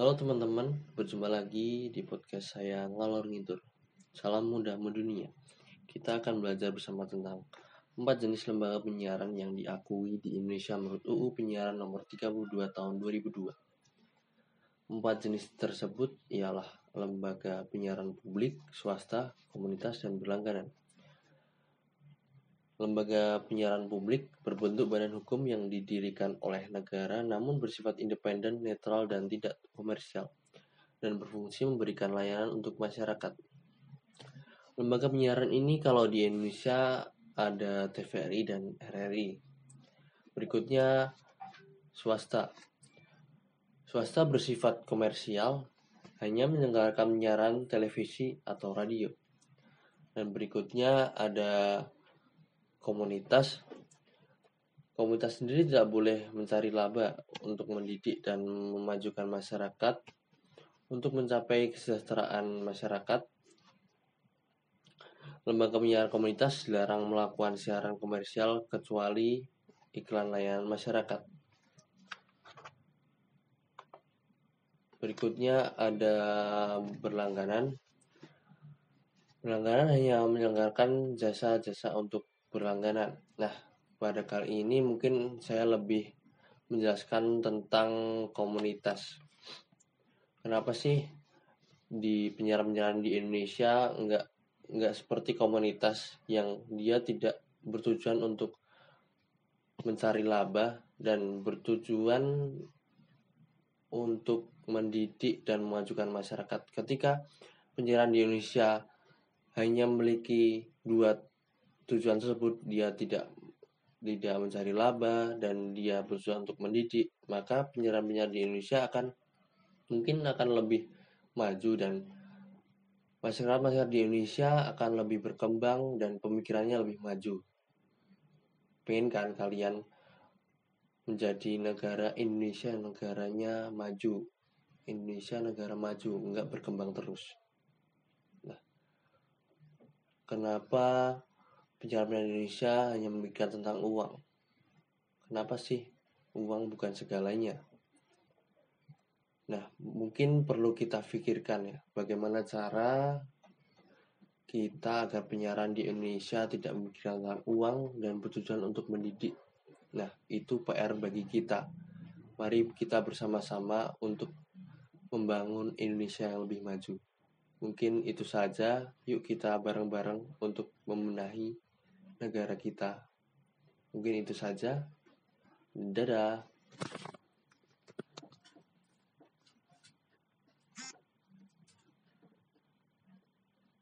Halo teman-teman, berjumpa lagi di podcast saya Ngalor Ngidur. Salam mudah mendunia. Kita akan belajar bersama tentang empat jenis lembaga penyiaran yang diakui di Indonesia menurut UU Penyiaran Nomor 32 Tahun 2002. Empat jenis tersebut ialah lembaga penyiaran publik, swasta, komunitas, dan berlangganan. Lembaga penyiaran publik berbentuk badan hukum yang didirikan oleh negara namun bersifat independen, netral, dan tidak komersial, dan berfungsi memberikan layanan untuk masyarakat. Lembaga penyiaran ini kalau di Indonesia ada TVRI dan RRI. Berikutnya swasta. Swasta bersifat komersial, hanya menyelenggarakan penyiaran televisi atau radio. Dan berikutnya ada komunitas komunitas sendiri tidak boleh mencari laba untuk mendidik dan memajukan masyarakat. Untuk mencapai kesejahteraan masyarakat lembaga penyiaran komunitas dilarang melakukan siaran komersial kecuali iklan layanan masyarakat. Berikutnya ada berlangganan. Berlangganan hanya menyelenggarakan jasa-jasa untuk berlangganan. Nah, pada kali ini mungkin saya lebih menjelaskan tentang komunitas. Kenapa sih di penyiaran-penyiaran di Indonesia enggak enggak seperti komunitas yang dia tidak bertujuan untuk mencari laba dan bertujuan untuk mendidik dan memajukan masyarakat. Ketika penyiaran di Indonesia hanya memiliki dua tujuan tersebut dia tidak tidak mencari laba dan dia berusaha untuk mendidik maka penyiaran-penyiaran di Indonesia akan mungkin akan lebih maju dan masyarakat-masyarakat di Indonesia akan lebih berkembang dan pemikirannya lebih maju. Pengen kan kalian menjadi negara Indonesia negaranya maju Indonesia negara maju enggak berkembang terus. Nah kenapa penjara Indonesia hanya memikirkan tentang uang. Kenapa sih uang bukan segalanya? Nah, mungkin perlu kita pikirkan ya, bagaimana cara kita agar penyiaran di Indonesia tidak memikirkan tentang uang dan bertujuan untuk mendidik. Nah, itu PR bagi kita. Mari kita bersama-sama untuk membangun Indonesia yang lebih maju. Mungkin itu saja. Yuk kita bareng-bareng untuk membenahi negara kita. Mungkin itu saja. Dadah.